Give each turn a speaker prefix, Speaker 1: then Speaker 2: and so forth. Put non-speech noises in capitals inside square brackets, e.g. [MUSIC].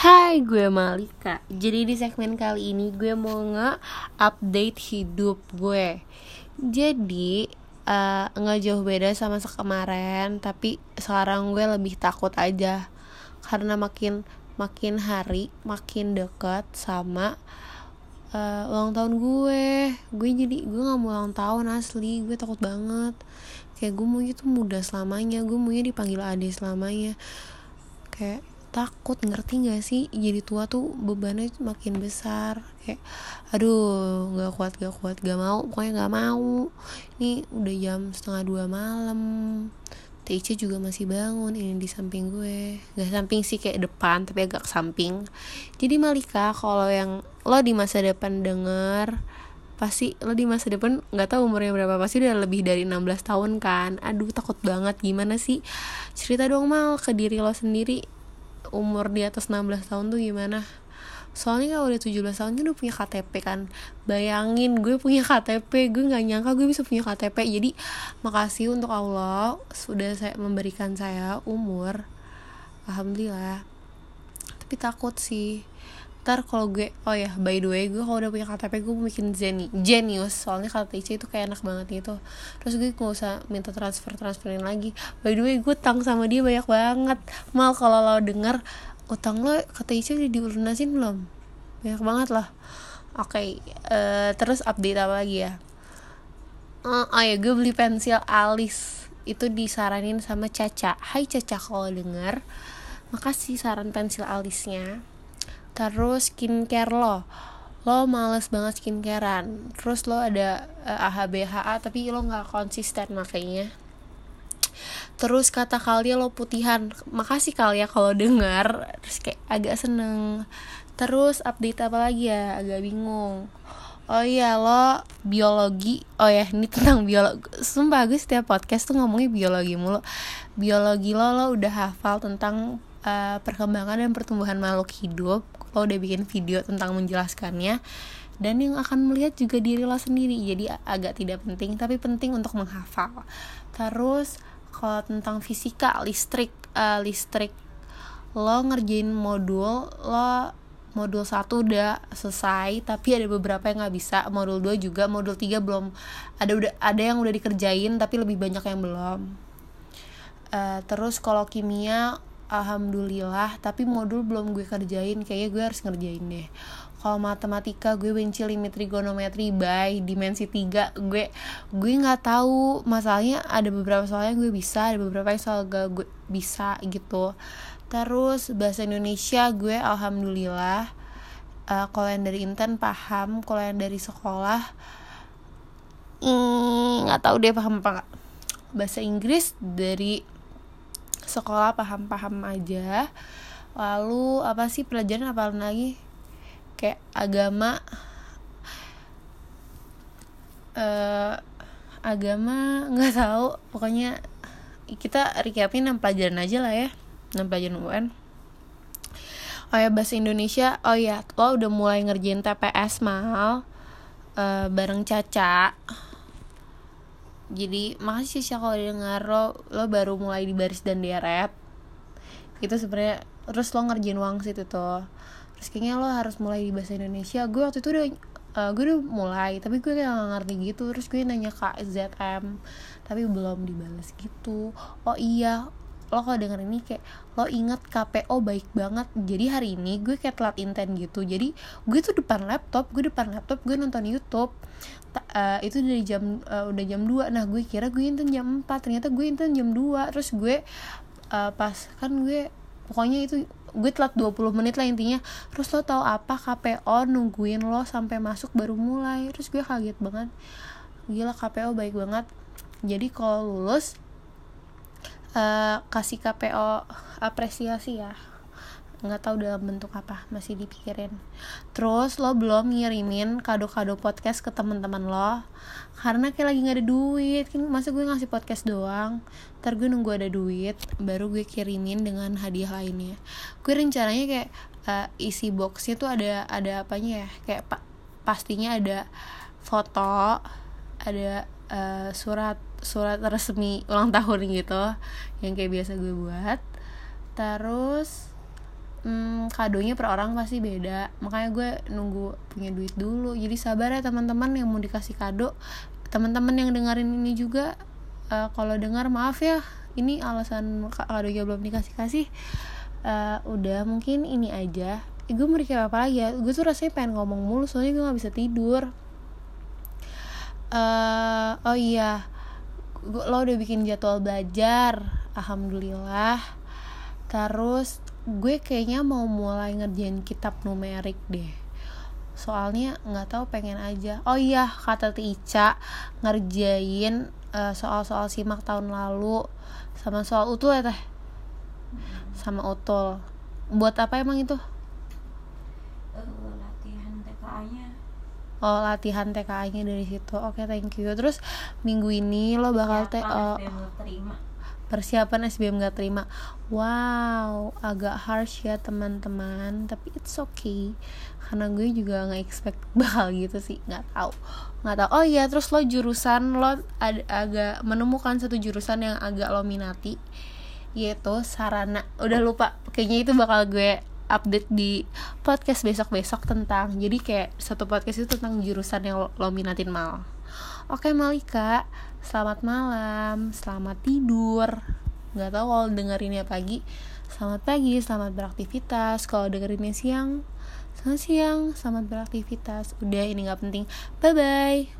Speaker 1: Hai, gue Malika. Jadi di segmen kali ini gue mau nge-update hidup gue. Jadi uh, nggak jauh beda sama sekemarin, tapi sekarang gue lebih takut aja karena makin makin hari makin dekat sama uh, ulang tahun gue. Gue jadi gue nggak mau ulang tahun asli, gue takut banget. Kayak gue mau itu muda selamanya, gue maunya dipanggil ade selamanya. Kayak takut ngerti gak sih? Jadi tua tuh bebannya makin besar. Kayak aduh nggak kuat gak kuat gak mau pokoknya gak mau. Ini udah jam setengah dua malam. TIC juga masih bangun ini di samping gue. Gak samping sih kayak depan tapi agak samping. Jadi Malika kalau yang lo di masa depan denger pasti lo di masa depan nggak tahu umurnya berapa. Pasti udah lebih dari 16 tahun kan. Aduh takut banget. Gimana sih? Cerita dong mal ke diri lo sendiri umur di atas 16 tahun tuh gimana? Soalnya kalau udah 17 tahun kan udah punya KTP kan. Bayangin gue punya KTP gue nggak nyangka gue bisa punya KTP jadi makasih untuk Allah sudah saya memberikan saya umur. Alhamdulillah. Tapi takut sih ntar kalau gue oh ya by the way gue kalau udah punya KTP gue bikin zeni genius. Soalnya KTC itu kayak enak banget gitu. Terus gue gak usah minta transfer transferin lagi. By the way gue tang sama dia banyak banget. Mal kalau lo denger utang lo KTC udah dilunasin belum? Banyak banget lah. Oke okay, uh, eh, terus update apa lagi ya? Uh, oh ya gue beli pensil alis. Itu disaranin sama Caca. Hai Caca kalau denger makasih saran pensil alisnya terus skincare lo. Lo males banget skincarean. Terus lo ada uh, eh, AHBHA tapi lo nggak konsisten makanya terus kata kalian lo putihan. Makasih kalian kalau dengar terus kayak agak seneng. Terus update apa lagi ya? Agak bingung. Oh iya lo biologi. Oh ya ini tentang biologi sumpah gue setiap podcast tuh ngomongnya biologi mulu. Biologi lo lo udah hafal tentang uh, perkembangan dan pertumbuhan makhluk hidup lo udah bikin video tentang menjelaskannya. Dan yang akan melihat juga diri lo sendiri. Jadi agak tidak penting tapi penting untuk menghafal. Terus kalau tentang fisika listrik uh, listrik lo ngerjain modul lo modul satu udah selesai tapi ada beberapa yang nggak bisa. Modul 2 juga modul 3 belum. Ada udah ada yang udah dikerjain tapi lebih banyak yang belum. Uh, terus kalau kimia alhamdulillah tapi modul belum gue kerjain kayaknya gue harus ngerjain deh. Kalau matematika gue benci limit trigonometri by dimensi 3 gue gue nggak tahu. Masalahnya ada beberapa soalnya gue bisa ada beberapa yang soal gak gue bisa gitu. Terus bahasa Indonesia gue alhamdulillah uh, kalau yang dari inten paham kalau yang dari sekolah hmm, nggak mm, tahu deh paham apa gak bahasa Inggris dari sekolah paham-paham aja. Lalu apa sih pelajaran apa lagi? Kayak agama. Uh, agama nggak tahu. Pokoknya kita recapin enam pelajaran aja lah ya. Enam pelajaran UN oh ya bahasa Indonesia. Oh ya lo udah mulai ngerjain TPS mal. Uh, bareng Caca jadi makasih sih kalau dengar lo lo baru mulai di baris dan deret itu sebenarnya terus lo ngerjain uang situ tuh. Terus kayaknya lo harus mulai di bahasa Indonesia. Gue waktu itu udah uh, gue udah mulai tapi gue kayak gak ngerti gitu. Terus gue nanya ke ZM tapi belum dibalas gitu. Oh iya lo kalau denger ini kayak lo inget KPO baik banget. Jadi hari ini gue kayak telat inten gitu. Jadi gue tuh depan laptop gue depan laptop gue nonton YouTube. Uh, itu dari jam uh, udah jam 2 nah gue kira gue inten jam 4 ternyata gue inten jam 2 terus gue uh, pas kan gue pokoknya itu gue telat 20 menit lah intinya. Terus lo tau apa KPO nungguin lo sampai masuk baru mulai? Terus gue kaget banget. Gila KPO baik banget. Jadi kalau lulus uh, kasih KPO apresiasi ya. Nggak tahu dalam bentuk apa masih dipikirin. Terus lo belum ngirimin kado-kado podcast ke teman-teman lo karena kayak lagi nggak ada duit. Kan masa gue ngasih podcast doang? Ntar gue nunggu ada duit baru gue kirimin dengan hadiah lainnya. Gue rencananya kayak uh, isi boxnya tuh ada ada apanya ya? Kayak pa pastinya ada foto ada uh, surat surat resmi ulang tahun gitu yang kayak biasa gue buat. Terus hmm, kadonya per orang pasti beda. Makanya gue nunggu punya duit dulu. Jadi sabar ya teman-teman yang mau dikasih kado. Teman-teman yang dengerin ini juga uh, kalau dengar maaf ya. Ini alasan kadonya belum dikasih kasih uh, udah mungkin ini aja. Eh, gue mau apa lagi ya? Gue tuh rasanya pengen ngomong mulu soalnya gue gak bisa tidur. Uh, oh iya lo udah bikin jadwal belajar alhamdulillah. Terus gue kayaknya mau mulai ngerjain kitab numerik deh. Soalnya nggak tahu pengen aja. Oh iya kata Tica ngerjain uh, soal-soal simak tahun lalu sama soal utul ya teh? Sama utul. Buat apa emang itu?
Speaker 2: Uh, latihan TKA-nya
Speaker 1: oh latihan TKA-nya dari situ. Oke okay, thank you. Terus minggu ini lo bakal teh oh, persiapan SBM gak terima. Wow agak harsh ya teman-teman. Tapi it's okay. Karena gue juga nggak expect [LAUGHS] bakal gitu sih. Nggak tahu. Nggak tahu. Oh iya terus lo jurusan lo ad, agak menemukan satu jurusan yang agak lo minati yaitu sarana. Udah lupa kayaknya itu bakal gue update di podcast besok-besok tentang jadi kayak satu podcast itu tentang jurusan yang lo, minatin mal. Oke Malika selamat malam selamat tidur. Nggak tahu kalau dengerinnya pagi selamat pagi selamat beraktivitas. Kalau dengerinnya siang selamat siang selamat beraktivitas. Udah ini nggak penting. Bye bye